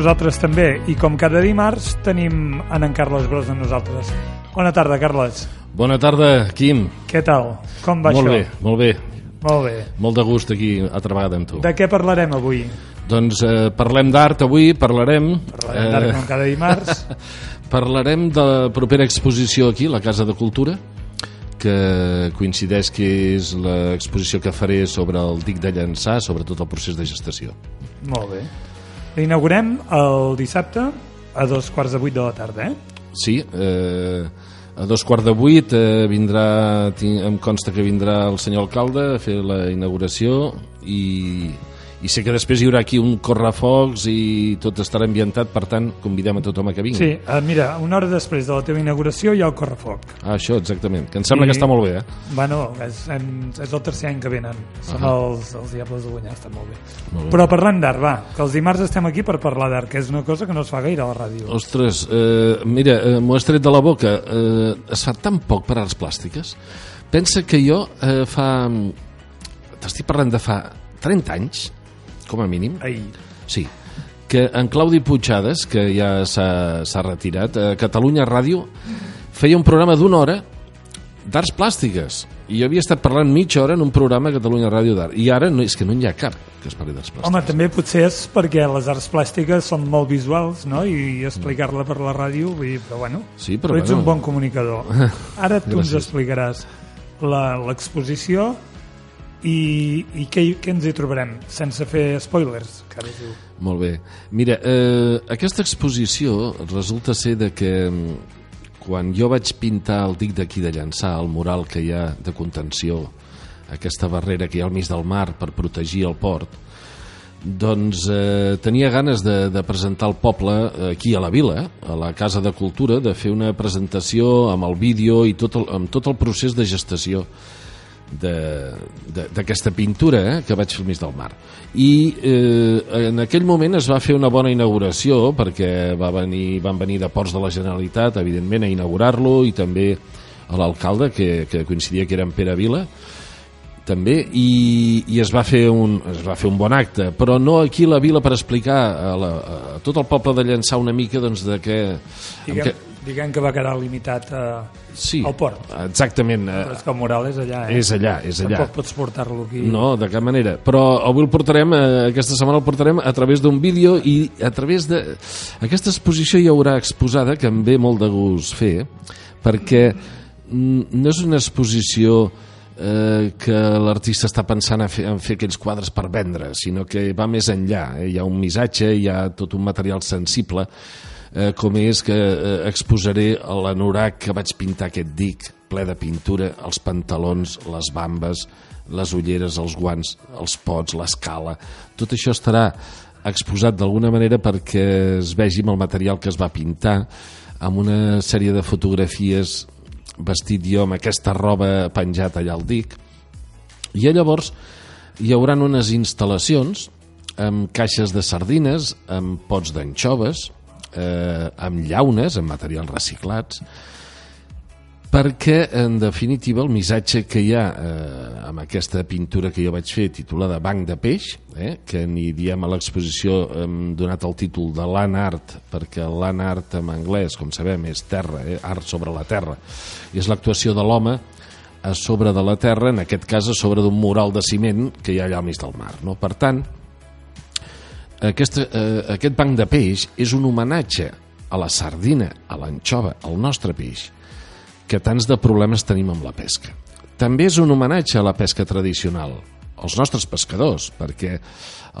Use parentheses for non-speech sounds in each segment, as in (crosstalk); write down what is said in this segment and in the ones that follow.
Nosaltres també, i com cada dimarts, tenim en en Carles Gros amb nosaltres. Bona tarda, Carles. Bona tarda, Quim. Què tal? Com va molt això? bé, molt bé. Molt bé. Molt de gust aquí altra vegada amb tu. De què parlarem avui? Doncs eh, parlem d'art avui, parlarem... Parlarem d'art com cada dimarts. (laughs) parlarem de la propera exposició aquí, a la Casa de Cultura, que coincideix que és l'exposició que faré sobre el dic de Llançà, sobre tot el procés de gestació. Molt bé. L'inaugurem el dissabte a dos quarts de vuit de la tarda, eh? Sí, eh, a dos quarts de vuit eh, vindrà, em consta que vindrà el senyor alcalde a fer la inauguració i, i sé que després hi haurà aquí un correfocs i tot estarà ambientat, per tant, convidem a tothom a que vingui. Sí, eh, mira, una hora després de la teva inauguració hi ha el correfoc. Ah, això, exactament, que em sembla I- que està molt bé, eh? Bueno, és, és el tercer any que venen. Són Ahà. els, els Diables de Guanyar, està molt bé. Molt bé. Però parlant d'art, va, que els dimarts estem aquí per parlar d'art, que és una cosa que no es fa gaire a la ràdio. Ostres, eh, mira, eh, m'ho has tret de la boca. Eh, es fa tan poc per arts plàstiques. Pensa que jo eh, fa... T'estic parlant de fa 30 anys, com a mínim. Ai, Sí, que en Claudi Puigades, que ja s'ha retirat, a Catalunya Ràdio feia un programa d'una hora d'arts plàstiques. I jo havia estat parlant mitja hora en un programa a Catalunya Ràdio d'art. I ara no, és que no n'hi ha cap que es parli d'arts plàstiques. Home, també potser és perquè les arts plàstiques són molt visuals, no? I explicar-la per la ràdio, vull dir, però bueno, Sí, però ets bueno. un bon comunicador. (laughs) Ara tu ens Gràcies. explicaràs la- l'exposició i, i què, què ens hi trobarem, sense fer spoilers, que ara diu. Molt bé. Mira, eh, aquesta exposició resulta ser de que mm, quan jo vaig pintar el dic d'aquí de Llançà, el mural que hi ha de contenció, aquesta barrera que hi ha al mig del mar per protegir el port, doncs eh, tenia ganes de, de presentar al poble aquí a la vila, a la Casa de Cultura, de fer una presentació amb el vídeo i tot el, amb tot el procés de gestació d'aquesta pintura eh, que vaig fer al mig del mar. I eh, en aquell moment es va fer una bona inauguració perquè va venir, van venir de Ports de la Generalitat, evidentment, a inaugurar-lo i també a l'alcalde, que, que coincidia que era en Pere Vila, també i, i es va fer un es va fer un bon acte, però no aquí a la vila per explicar a, la, a tot el poble de Llançà una mica doncs de què, Diguem, què diguem que va quedar limitat a, sí, al port. exactament eh, Però és que el mural és allà, eh? és allà, és allà Tampoc pots portar-lo aquí. No, de cap manera. Però avui el portarem, eh, aquesta setmana el portarem a través d'un vídeo i a través de... Aquesta exposició hi haurà exposada, que em ve molt de gust fer, perquè no és una exposició eh, que l'artista està pensant a fer, en fer aquells quadres per vendre, sinó que va més enllà. Eh? Hi ha un missatge, hi ha tot un material sensible, eh, com és que eh, exposaré l'anorac que vaig pintar aquest dic, ple de pintura, els pantalons, les bambes, les ulleres, els guants, els pots, l'escala... Tot això estarà exposat d'alguna manera perquè es vegi amb el material que es va pintar, amb una sèrie de fotografies vestit jo amb aquesta roba penjat allà al dic, i llavors hi haurà unes instal·lacions amb caixes de sardines, amb pots d'anxoves, eh, amb llaunes, amb materials reciclats, perquè, en definitiva, el missatge que hi ha eh, amb aquesta pintura que jo vaig fer titulada Banc de Peix, eh, que ni diem a l'exposició hem donat el títol de Land Art, perquè Land Art en anglès, com sabem, és terra, eh, art sobre la terra, i és l'actuació de l'home a sobre de la terra, en aquest cas a sobre d'un mural de ciment que hi ha allà al mig del mar. No? Per tant, aquest, eh, aquest banc de peix és un homenatge a la sardina, a l'anxova, al nostre peix, que tants de problemes tenim amb la pesca. També és un homenatge a la pesca tradicional, als nostres pescadors, perquè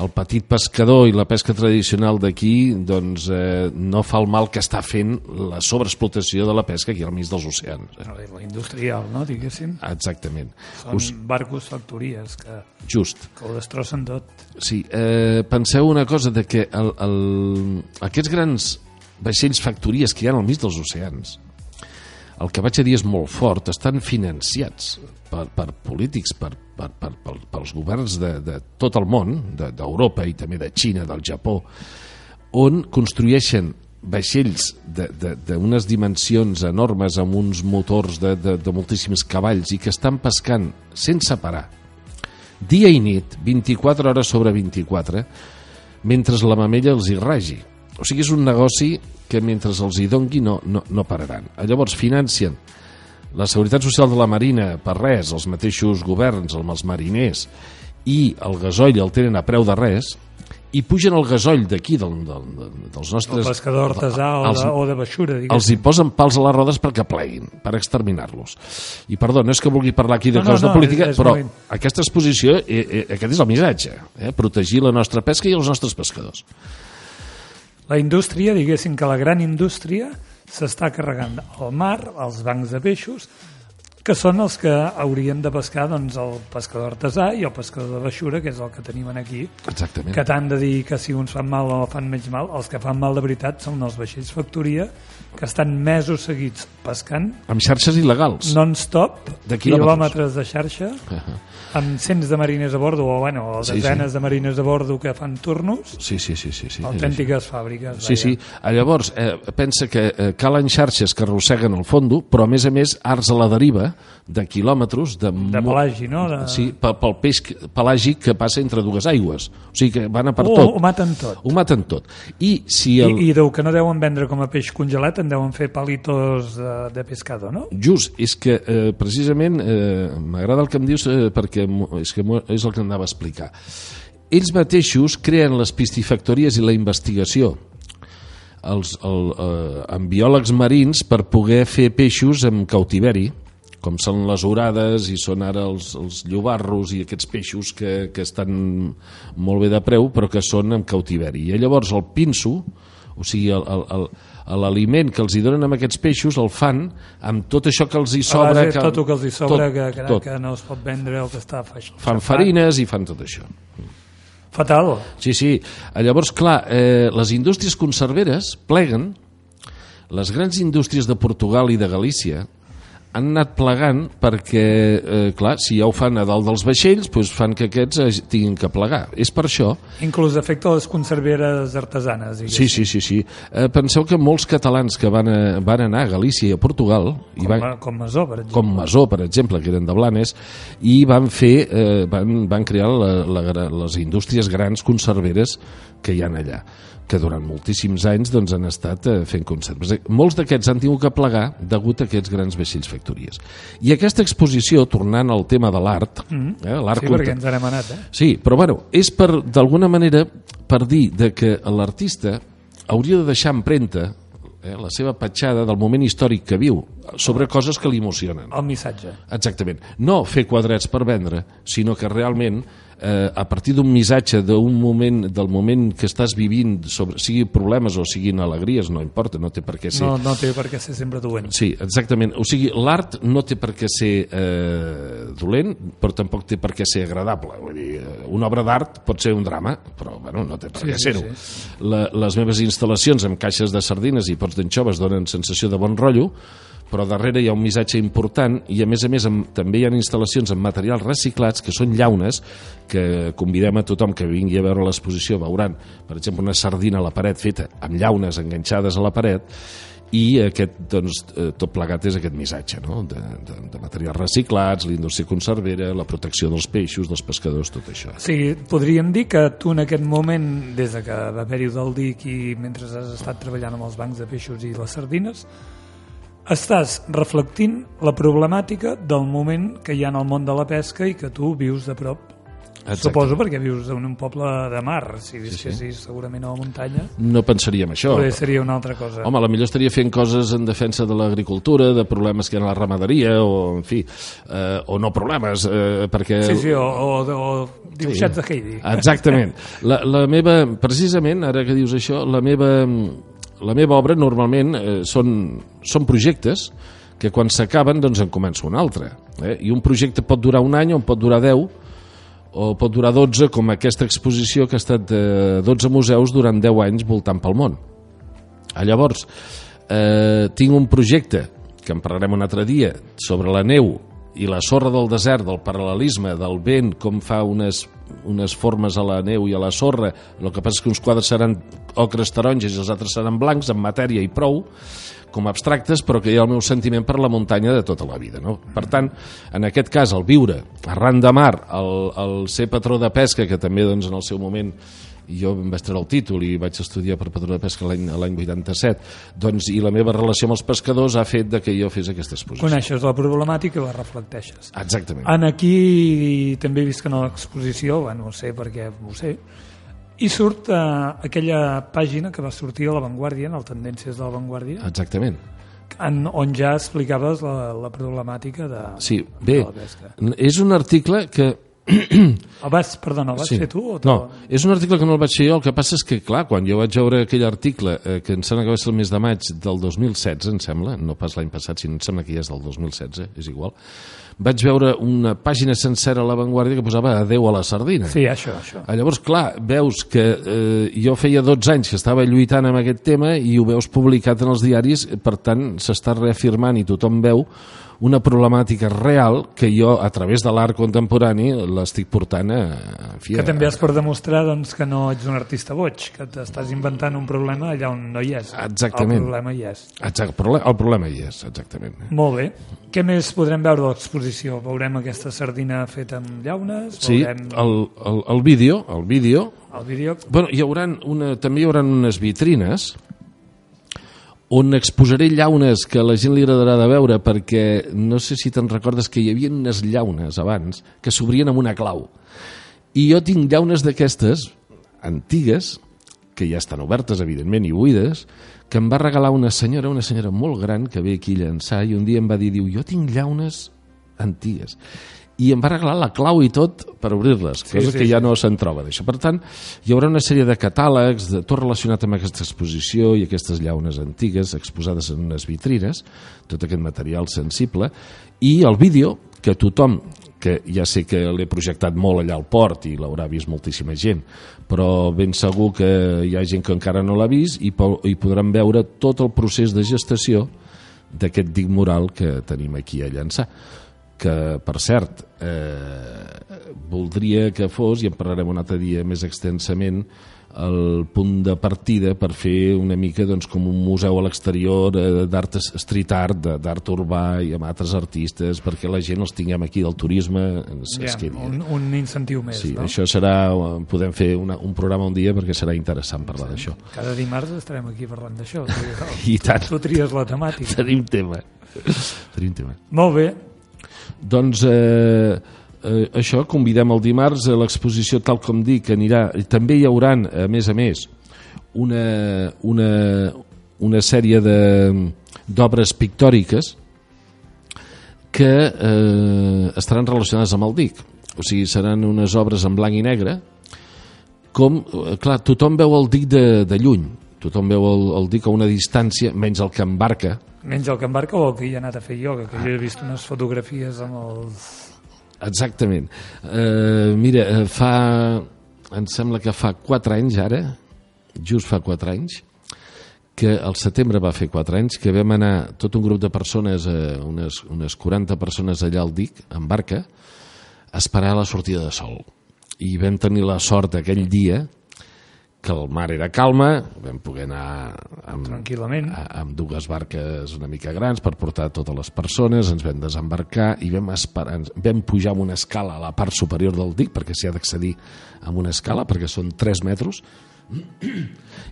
el petit pescador i la pesca tradicional d'aquí doncs, eh, no fa el mal que està fent la sobreexplotació de la pesca aquí al mig dels oceans. Eh? La industrial, no, diguéssim. Exactament. Són Us, barcos factories que, just. que ho destrossen tot. Sí, eh, penseu una cosa, de que el, el, aquests grans vaixells factories que hi ha al mig dels oceans, el que vaig a dir és molt fort, estan financiats per, per polítics, per, per, per, per, pels governs de, de tot el món, de- d'Europa i també de Xina, del Japó, on construeixen vaixells de- de- d'unes dimensions enormes amb uns motors de, de, de moltíssims cavalls i que estan pescant sense parar dia i nit, 24 hores sobre 24, mentre la mamella els hi ragi. O sigui, és un negoci que mentre els hi dongui no, no, no pararan. Llavors, financien la Seguretat Social de la Marina per res, els mateixos governs, amb els mariners, i el gasoll el tenen a preu de res, i pugen el gasoll d'aquí, del, del, dels El nostres... pescador artesà o els, de, o de baixura, els diguéssim. hi posen pals a les rodes perquè pleguin, per exterminar-los. I perdó, no és que vulgui parlar aquí de No, no, coses no, de política, és- és però molt- aquesta exposició, eh, eh, aquest és el missatge, eh? protegir la nostra pesca i els nostres pescadors. La indústria, diguéssim que la gran indústria s'està carregant al mar, els bancs de peixos, que són els que haurien de pescar doncs, el pescador artesà i el pescador de baixura, que és el que tenim aquí, Exactament. que t'han de dir que si uns fan mal o fan menys mal, els que fan mal de veritat són els vaixells factoria, que estan mesos seguits pescant, Amb xarxes il·legals. non-stop, De quilòmetres. de xarxa, (laughs) amb cents de mariners a bordo, o bueno, o Sí, desenes de mariners a bordo que fan turnos, Sí, sí, sí. sí, sí. autèntiques fàbriques. Sí, sí. Ah, Llavors, eh, pensa que eh, calen xarxes que arrosseguen el fondo, però a més a més arts a la deriva de quilòmetres de, De pelagi, no? De... Sí, pel, pel peix pelàgic que passa entre dues aigües. O sigui que van a per Oh, tot. ho maten tot. Ho maten tot. I si el... I, I deu que no deuen vendre com a peix congelat, en deuen fer palitos de, de pescado, no? Just, és que eh, precisament eh, m'agrada el que em dius eh, perquè és, que és el que anava a explicar. Ells mateixos creen les piscifactories i la investigació els, el, eh, amb biòlegs marins per poder fer peixos en cautiveri com són les orades i són ara els, els llobarros i aquests peixos que, que estan molt bé de preu però que són en cautiveri i llavors el pinso o sigui, el- el- el- l'aliment que els hi donen amb aquests peixos el fan amb tot això que els hi sobra que, tot el que els hi sobra, tot, que, que, tot. que no es pot vendre o que està faix- fan farines i fan tot això Fatal. Sí, sí. Llavors, clar, eh, les indústries conserveres pleguen, les grans indústries de Portugal i de Galícia han anat plegant perquè, eh, clar, si ja ho fan a dalt dels vaixells, doncs fan que aquests tinguin que plegar. És per això Inclús afecta les conserveres artesanes. Sí, sí, sí. sí. Eh, penseu que molts catalans que van, a, van anar a Galícia i a Portugal, i Com, van, a, com Masó, per exemple. com Masó, per exemple, que eren de Blanes, i van fer, eh, van, van crear la, la, les indústries grans conserveres que hi han allà que durant moltíssims anys doncs, han estat eh, fent conserves. Molts d'aquests han tingut que plegar degut a aquests grans vaixells factories. I aquesta exposició, tornant al tema de l'art, eh, l'art Sí, conte- perquè ens n'hem anat, eh? Sí, però bueno, és per, d'alguna manera per dir de que l'artista hauria de deixar empremta eh, la seva petjada del moment històric que viu sobre coses que li emocionen. El missatge. Exactament. No fer quadrets per vendre, sinó que realment eh, a partir d'un missatge d'un moment, del moment que estàs vivint, sobre, sigui problemes o siguin alegries, no importa, no té per què ser No, no té per què ser sempre dolent. Sí, exactament. O sigui, l'art no té per què ser eh, dolent, però tampoc té per què ser agradable. Vull dir, eh, una obra d'art pot ser un drama, però bueno, no té per Sí, què sí, ser-ho. La, les meves instal·lacions amb caixes de sardines i pots d'anxoves donen sensació de bon rotllo, però darrere hi ha un missatge important i a més a més amb, també hi ha instal·lacions amb materials reciclats que són llaunes que convidem a tothom que vingui a veure l'exposició veuran, per exemple, una sardina a la paret feta amb llaunes enganxades a la paret i aquest, doncs, eh, tot plegat és aquest missatge no? de, de, de materials reciclats, la indústria conservera, la protecció dels peixos, dels pescadors, tot això. Sí, podríem dir que tu en aquest moment, des de que va haver-hi del DIC i mentre has estat treballant amb els bancs de peixos i les sardines, estàs reflectint la problemàtica del moment que hi ha en el món de la pesca i que tu vius de prop. Exacte. Suposo perquè vius en un poble de mar. Si visquessis segurament a la muntanya, No pensaríem això. potser seria una altra cosa. Home, a la millor estaria fent coses en defensa de l'agricultura, de problemes que hi ha a la ramaderia, o, en fi, eh, o no problemes, eh, perquè... Sí, sí, o, o, o dibuixats de Heidi. Exactament. La, la meva, precisament, ara que dius això, la meva, la meva obra normalment eh, són, són projectes que quan s'acaben doncs en comença un altre. Eh? I un projecte pot durar un any o pot durar 10 o pot durar 12 com aquesta exposició que ha estat de 12 museus durant 10 anys voltant pel món. Ah, llavors, eh, tinc un projecte que en parlarem un altre dia sobre la neu i la sorra del desert, del paral·lelisme, del vent, com fa unes, unes formes a la neu i a la sorra. El que passa és que uns quadres seran ocres taronges i els altres seran blancs, amb matèria i prou, com abstractes, però que hi ha el meu sentiment per la muntanya de tota la vida. No? Per tant, en aquest cas, el viure arran de mar, el, el ser patró de pesca, que també doncs, en el seu moment jo em vaig treure el títol i vaig estudiar per patró de pesca l'any l'any 87 doncs, i la meva relació amb els pescadors ha fet de que jo fes aquesta exposició. Coneixes la problemàtica i la reflecteixes. exactament. En aquí també he vist que en l'exposició, bueno, ho sé perquè ho sé, i surt eh, aquella pàgina que va sortir a La Vanguardia, en el Tendències de La Vanguardia, exactament. En, on ja explicaves la, la problemàtica de, sí, bé, de la pesca. és un article que El vas, perdona, el vas fer tu? O No, és un article que no el vaig fer jo, el que passa és que, clar, quan jo vaig veure aquell article, eh, que em sembla que va ser el mes de maig del 2016, em sembla, no pas l'any passat, sinó em sembla que ja és del 2016, és igual, vaig veure una pàgina sencera a La Vanguardia que posava adeu a la sardina. Sí, això, això. Ah, Llavors, clar, veus que eh, jo feia 12 anys que estava lluitant amb aquest tema i ho veus publicat en els diaris, per tant, s'està reafirmant i tothom veu una problemàtica real que jo, a través de l'art contemporani, l'estic portant a... En fi, Que també has per demostrar doncs, que no ets un artista boig, que t'estàs inventant un problema allà on no hi és. Exactament. El problema hi és. Exacte, proble- el problema hi és, exactament. Molt bé. Què més podrem veure de l'exposició? Veurem aquesta sardina feta amb llaunes? Sí, Veurem el, el, el vídeo, el vídeo... el vídeo? Bueno, hi haurà una, també hi haurà unes vitrines on exposaré llaunes que a la gent li agradarà de veure perquè no sé si te'n recordes que hi havia unes llaunes abans que s'obrien amb una clau. I jo tinc llaunes d'aquestes antigues que ja estan obertes evidentment i buides que em va regalar una senyora, una senyora molt gran que ve aquí a llançar i un dia em va dir, diu, jo tinc llaunes antigues i em va regalar la clau i tot per obrir-les, Sí, cosa sí, que ja no se'n troba d'això. Per tant, hi haurà una sèrie de catàlegs, de tot relacionat amb aquesta exposició i aquestes llaunes antigues exposades en unes vitrines, tot aquest material sensible, i el vídeo que tothom, que ja sé que l'he projectat molt allà al port i l'haurà vist moltíssima gent, però ben segur que hi ha gent que encara no l'ha vist i, i podran veure tot el procés de gestació d'aquest dic moral que tenim aquí a llançar que per cert eh, voldria que fos, i en parlarem un altre dia més extensament, el punt de partida per fer una mica doncs, com un museu a l'exterior eh, d'art street art, d'art urbà i amb altres artistes, perquè la gent els tinguem aquí del turisme ens, Ja, es quedi. un, un incentiu més, Sí, no? això serà, podem fer una, un programa un dia perquè serà interessant parlar d'això. Cada dimarts estarem aquí parlant d'això. (laughs) I tant, Tu tries la temàtica. tenim tema. Tenim tema. Molt bé. Doncs eh, eh, això, convidem el dimarts a l'exposició tal com dic, que anirà, i també hi haurà, a més a més, una, una, una sèrie d'obres pictòriques que eh, estaran relacionades amb el DIC. O sigui, seran unes obres en blanc i negre, com, eh, clar, tothom veu el DIC de, de lluny, tothom veu el, el DIC a una distància, menys el que embarca, Menys el que embarca o el que hi ha anat a fer ioga, que jo he vist unes fotografies amb els... Exactament. Uh, mira, eh, fa... Em sembla que fa 4 anys ara, just fa 4 anys, que al setembre va fer 4 anys, que vam anar tot un grup de persones, eh, unes, unes 40 persones allà al DIC, en barca, a esperar la sortida de sol. I vam tenir la sort aquell dia que el mar era calma, vam poder anar amb, Tranquil·lament. a- amb dues barques una mica grans per portar totes les persones, ens vam desembarcar i vam, esperar, ens, vam pujar amb una escala a la part superior del dic, perquè s'hi ha d'accedir amb una escala, perquè són 3 metres, (clears throat)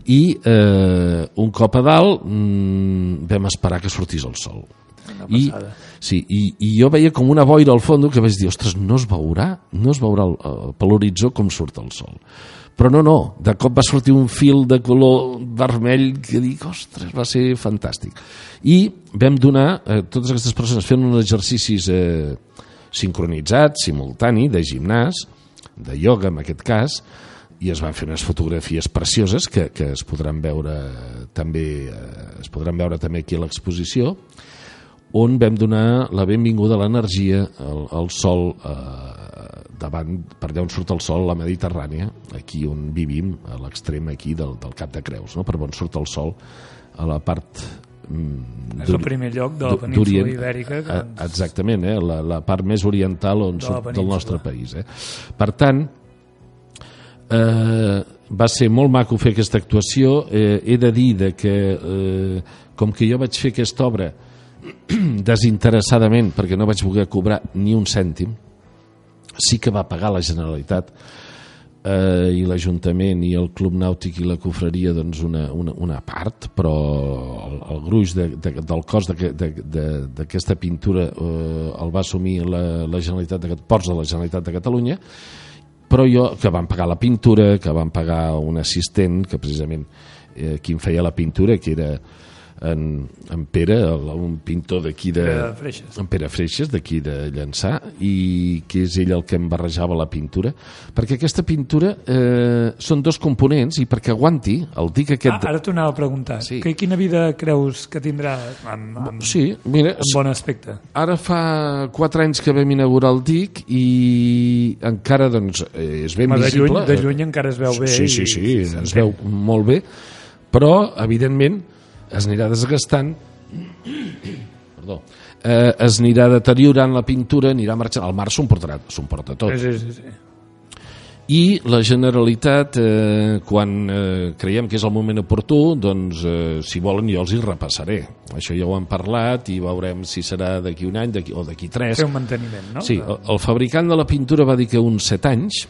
i eh, un cop a dalt mm, vam esperar que sortís el sol. Una I, sí, i, I jo veia com una boira al fons que vaig dir, ostres, no es veurà, no es veurà el, el, per l'horitzó com surt el sol. Però no, no, de cop va sortir un fil de color vermell que dic, ostres, va ser fantàstic. I vam donar, eh, totes aquestes persones fent uns exercicis eh, sincronitzats, simultani, de gimnàs, de ioga en aquest cas, i es van fer unes fotografies precioses que, que es podran veure també eh, es podran veure també aquí a l'exposició on vam donar la benvinguda a l'energia al, al sol eh, davant, per allà on surt el sol, la Mediterrània, aquí on vivim, a l'extrem aquí del, del Cap de Creus, no? per on surt el sol a la part mm, És el primer lloc de la península ibèrica. Que ens... Exactament, eh? la, la part més oriental on De surt del nostre país. Eh? Per tant, eh, va ser molt maco fer aquesta actuació. Eh, he de dir de que, eh, com que jo vaig fer aquesta obra (clears throat) desinteressadament, perquè no vaig voler cobrar ni un cèntim, sí que va pagar la Generalitat eh, i l'Ajuntament i el Club Nàutic i la Cofreria doncs una, una, una part, però el, el gruix de, de, del cost d'aquesta pintura eh, el va assumir la, la Generalitat de, Ports de la Generalitat de Catalunya però jo, que van pagar la pintura, que van pagar un assistent, que precisament eh, qui em feia la pintura, que era en, en Pere, el, un pintor d'aquí de... Pere Freixes. En Pere Freixes, d'aquí de Llançà, i que és ell el que em barrejava la pintura, perquè aquesta pintura eh, són dos components, i perquè aguanti, el dic aquest... Ah, ara t'ho anava a preguntar. Sí. Que, quina vida creus que tindrà amb, amb, sí, mira, amb bon aspecte? Ara fa quatre anys que vam inaugurar el dic i encara doncs, és ben Home, visible. De lluny, de lluny encara es veu bé. Sí, sí, sí, i, es veu molt bé, però, evidentment, es anirà desgastant perdó, eh, es anirà deteriorant la pintura, anirà marxant, el mar s'ho portarà, s'ho porta tot. Sí, sí, sí. I la Generalitat, eh, quan eh, creiem que és el moment oportú, doncs, eh, si volen, jo els hi repassaré. Això ja ho hem parlat i veurem si serà d'aquí un any o d'aquí tres. Fer un manteniment, no? Sí, el, el fabricant de la pintura va dir que uns set anys,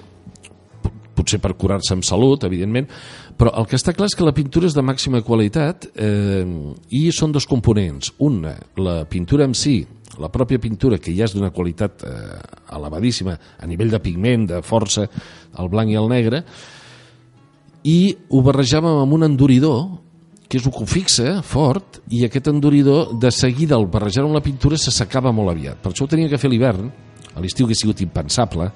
potser per curar-se amb salut, evidentment, però el que està clar és que la pintura és de màxima qualitat eh, i són dos components. Una, la pintura en si, la pròpia pintura, que ja és d'una qualitat eh, elevadíssima a nivell de pigment, de força, el blanc i el negre, i ho barrejàvem amb un enduridor que és un que fixa, fort, i aquest enduridor, de seguida, al barrejar amb la pintura, se secava molt aviat. Per això ho tenia que fer l'hivern, a l'estiu que ha sigut impensable,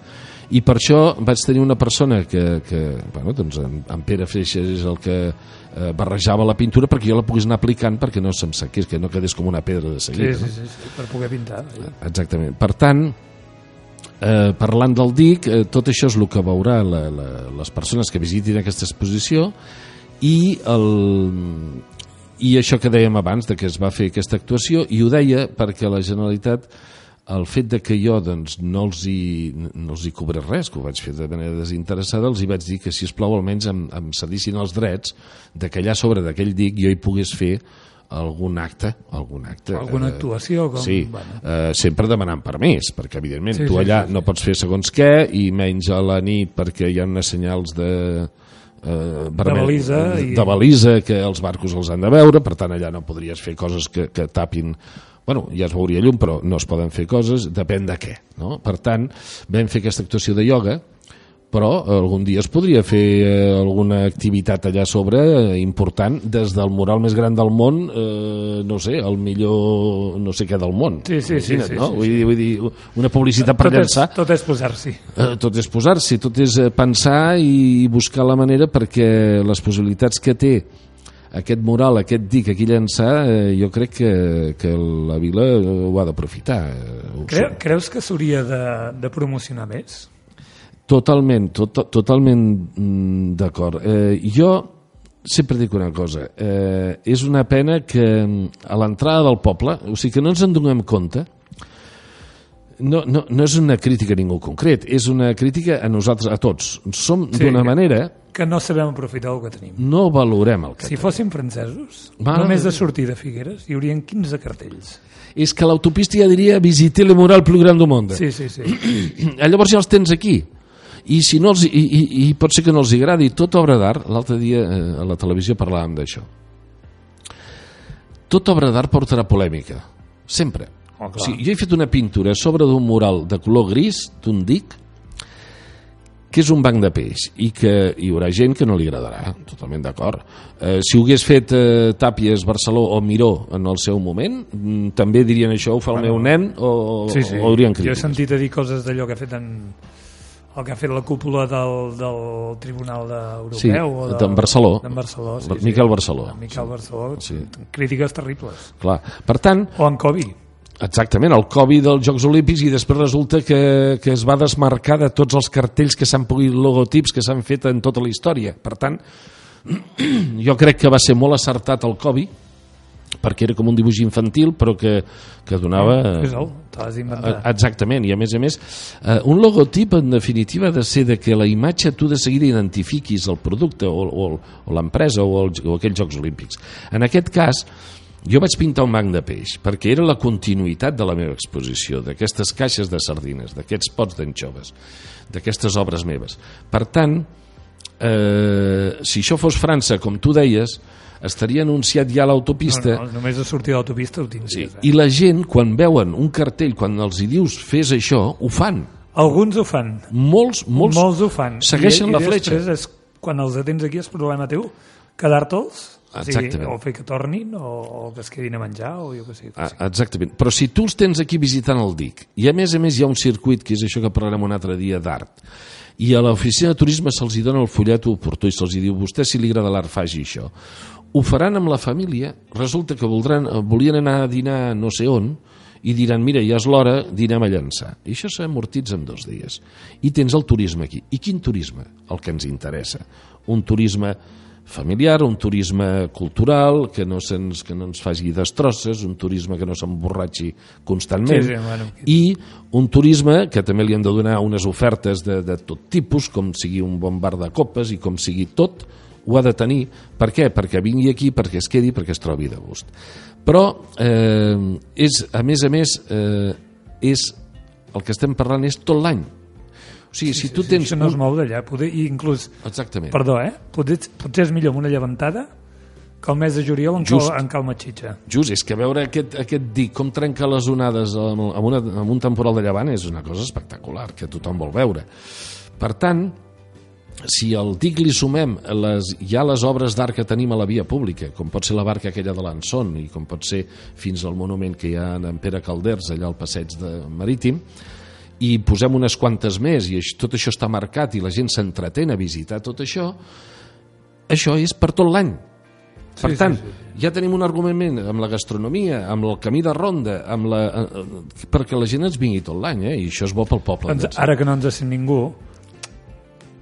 i per això vaig tenir una persona que, que bueno, doncs en, en Pere Freixas és el que eh, barrejava la pintura perquè jo la pogués anar aplicant perquè no se'm sequés, que no quedés com una pedra de seguida. Sí, sí, sí, sí per poder pintar. Ja. Exactament. Per tant, eh, parlant del DIC, eh, tot això és el que veurà la, la, les persones que visitin aquesta exposició i el, i això que dèiem abans de que es va fer aquesta actuació i ho deia perquè la Generalitat el fet de que jo doncs, no, els hi, no els hi cobré res, que ho vaig fer de manera desinteressada, els hi vaig dir que, si es plau almenys em, em cedissin els drets de que allà sobre d'aquell dic jo hi pogués fer algun acte, algun acte. Alguna eh, actuació? Com... Sí, bueno. eh, sempre demanant permís, perquè evidentment sí, tu allà sí, sí, no pots fer segons què i menys a la nit perquè hi ha unes senyals de, eh, de, balisa i... de balisa que els barcos els han de veure, per tant allà no podries fer coses que, que tapin bueno, ja es veuria llum, però no es poden fer coses, depèn de què. No? Per tant, vam fer aquesta actuació de ioga, però algun dia es podria fer eh, alguna activitat allà sobre eh, important des del mural més gran del món eh, no sé, el millor no sé què del món sí, sí, sí, sí, no? sí, vull, dir, vull dir, una publicitat per tot llançar és, tot és posar-s'hi eh, tot és posar-s'hi, tot és eh, pensar i buscar la manera perquè les possibilitats que té aquest mural, aquest dic aquí llançar, eh, jo crec que, que la vila ho ha d'aprofitar. Eh, Creu, creus que s'hauria de, de promocionar més? Totalment, tot, totalment mm, d'acord. Eh, jo sempre dic una cosa, eh, és una pena que mm, a l'entrada del poble, o sigui que no ens en donem compte, no, no, no és una crítica a ningú concret, és una crítica a nosaltres, a tots. Som sí, d'una manera que no sabem aprofitar el que tenim. No valorem el que Si tenim. fóssim francesos, Va, només de sortir de Figueres hi haurien 15 cartells. És que l'autopista ja diria visiter le mural plus grand du monde. Sí, sí, sí. (clears throat) Llavors ja els tens aquí. I, si no els, i, i, i pot ser que no els agradi tota obra d'art, l'altre dia eh, a la televisió parlàvem d'això. Tota obra d'art portarà polèmica. Sempre. Oh, o sigui, jo he fet una pintura sobre d'un mural de color gris, d'un dic, que és un banc de peix i que hi haurà gent que no li agradarà, totalment d'acord. Eh, si ho hagués fet eh, Tàpies, Barceló o Miró en el seu moment, mm, també dirien això, ho fa el Bueno, meu nen, o, sí, sí. o haurien Jo he crítiques. sentit a dir coses d'allò que ha fet en el que ha fet la cúpula del, del Tribunal de Europeu Sí, o de, d'en Barceló. d'en Barceló sí, Miquel sí. Barceló. Miquel Barceló Sí. crítiques terribles Clar. Per tant, o en Covid Exactament, el Covid dels Jocs Olímpics i després resulta que, que es va desmarcar de tots els cartells que s'han pogut, logotips que s'han fet en tota la història. Per tant, (clears throat) jo crec que va ser molt acertat el Covid perquè era com un dibuix infantil però que, que donava... és el, te l'has Eh, inventat Exactament, i a més a més, eh, un logotip en definitiva ha de ser de que la imatge tu de seguida identifiquis el producte o, o, o l'empresa o, el, o aquells Jocs Olímpics. En aquest cas, jo vaig pintar un banc de peix perquè era la continuïtat de la meva exposició, d'aquestes caixes de sardines, d'aquests pots d'anxoves, d'aquestes obres meves. Per tant, eh, si això fos França, com tu deies, estaria anunciat ja l'autopista No, no, només de sortir de l'autopista ho sí. tindries. i la gent, quan veuen un cartell, quan els hi dius fes això, ho fan. Alguns ho fan. Molts, molts, Molts ho fan. segueixen I, la i fletxa. després és, quan els detens aquí és problema teu quedar-te'ls Exactament. o fer que tornin o, o que es quedin a menjar o jo què sé. Ah, exactament. Però si tu els tens aquí visitant el DIC, i a més a més hi ha un circuit, que és això que parlarem un altre dia d'art, i a l'oficina de turisme se'ls dona el fullet oportú i se'ls diu, vostè si li agrada l'art faci això. Ho faran amb la família, resulta que voldran, eh, volien anar a dinar no sé on, i diran, mira, ja és l'hora, dinem a llançar. I això s'amortitza en dos dies. I tens el turisme aquí. I quin turisme? El que ens interessa. Un turisme familiar, un turisme cultural, que no, se'ns que no ens faci destrosses, un turisme que no s'emborratxi constantment, Sí, sí, bueno. i un turisme que també li hem de donar unes ofertes de, de tot tipus, com sigui un bon bar de copes i com sigui tot, ho ha de tenir. Per què? Perquè vingui aquí, perquè es quedi, perquè es trobi de gust. Però, eh, és, a més a més, eh, és, el que estem parlant és tot l'any. O sigui, si tu Sí, tens... això no es mou d'allà. Poder, i inclús, Exactament. perdó, eh? Potser, potser és millor amb una llevantada que el mes de juliol en, Just. cal, en calma xitxa. Just, és que veure aquest, aquest dic, com trenca les onades amb, amb, una, amb un temporal de llevant és una cosa espectacular, que tothom vol veure. Per tant, si al dic li sumem les, ja les obres d'art que tenim a la via pública, com pot ser la barca aquella de l'Anson i com pot ser fins al monument que hi ha en Pere Calders allà al passeig de Marítim, i posem unes quantes més i tot això està marcat i la gent s'entretén a visitar tot això, això és per tot l'any. Per Sí, sí, tant, sí, ja tenim un argument amb la gastronomia, amb el camí de ronda, amb la, eh, eh, perquè la gent ens vingui tot l'any, eh? i això és bo pel poble. Doncs, ara que no ens sent ningú,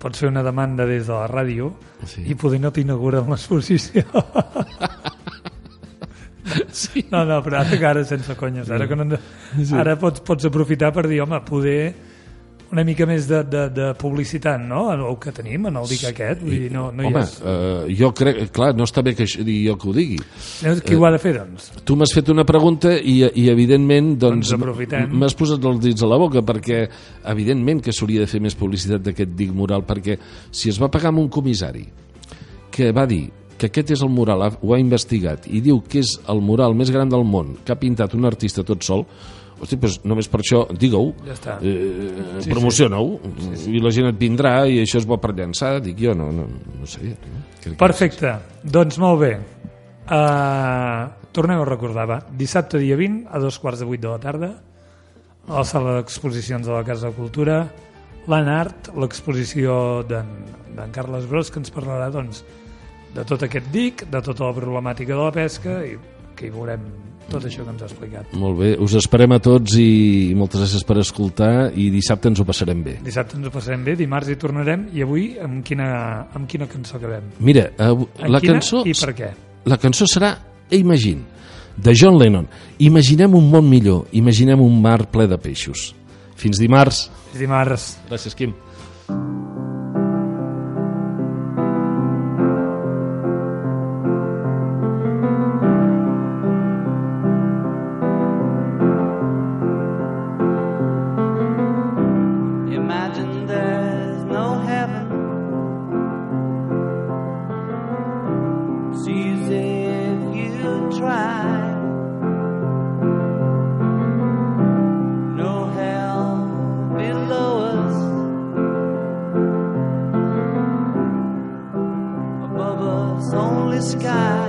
pots fer una demanda des de la ràdio Sí. i poder no t'inauguren l'exposició. (laughs) (laughs) Sí. No, no, però ara ara sense conyes, ara, que no, ara pots, pots aprofitar per dir, home, poder una mica més de, de, de publicitat, no? El que tenim en el dic aquest, vull dir, no, no Home, hi ha... eh, jo crec, clar, no està bé que això, jo que ho digui. Qui ho ha de fer, doncs? Tu m'has fet una pregunta i, i evidentment doncs, Doncs m'has posat els dits a la boca perquè evidentment que s'hauria de fer més publicitat d'aquest dic mural perquè si es va pagar amb un comissari que va dir que aquest és el mural, ho ha investigat i diu que és el mural més gran del món que ha pintat un artista tot sol Hosti, doncs només per això, digue-ho, Ja està. eh, promociona-ho, i la gent et vindrà i això és bo per llançar, dic jo, no, no, no sé. No? Que- Perfecte, doncs molt bé. Uh, tornem a recordar, va. Dissabte dia 20, a dos quarts de vuit de la tarda, a la sala d'exposicions de la Casa de Cultura, l'Anart, l'exposició d'en Carles Bros, que ens parlarà doncs, de tot aquest dic, de tota la problemàtica de la pesca, i que hi veurem tot això que ens ha explicat. Molt bé, us esperem a tots i moltes gràcies per escoltar i dissabte ens ho passarem bé. Dissabte ens ho passarem bé, dimarts hi tornarem, i avui amb quina, amb quina cançó acabem? Mira, eh, En la quina cançó, i per què? la cançó serà Imagine, de John Lennon. Imaginem un món millor, imaginem un mar ple de peixos. Fins dimarts. És dimarts. Gràcies, Quim. the sky.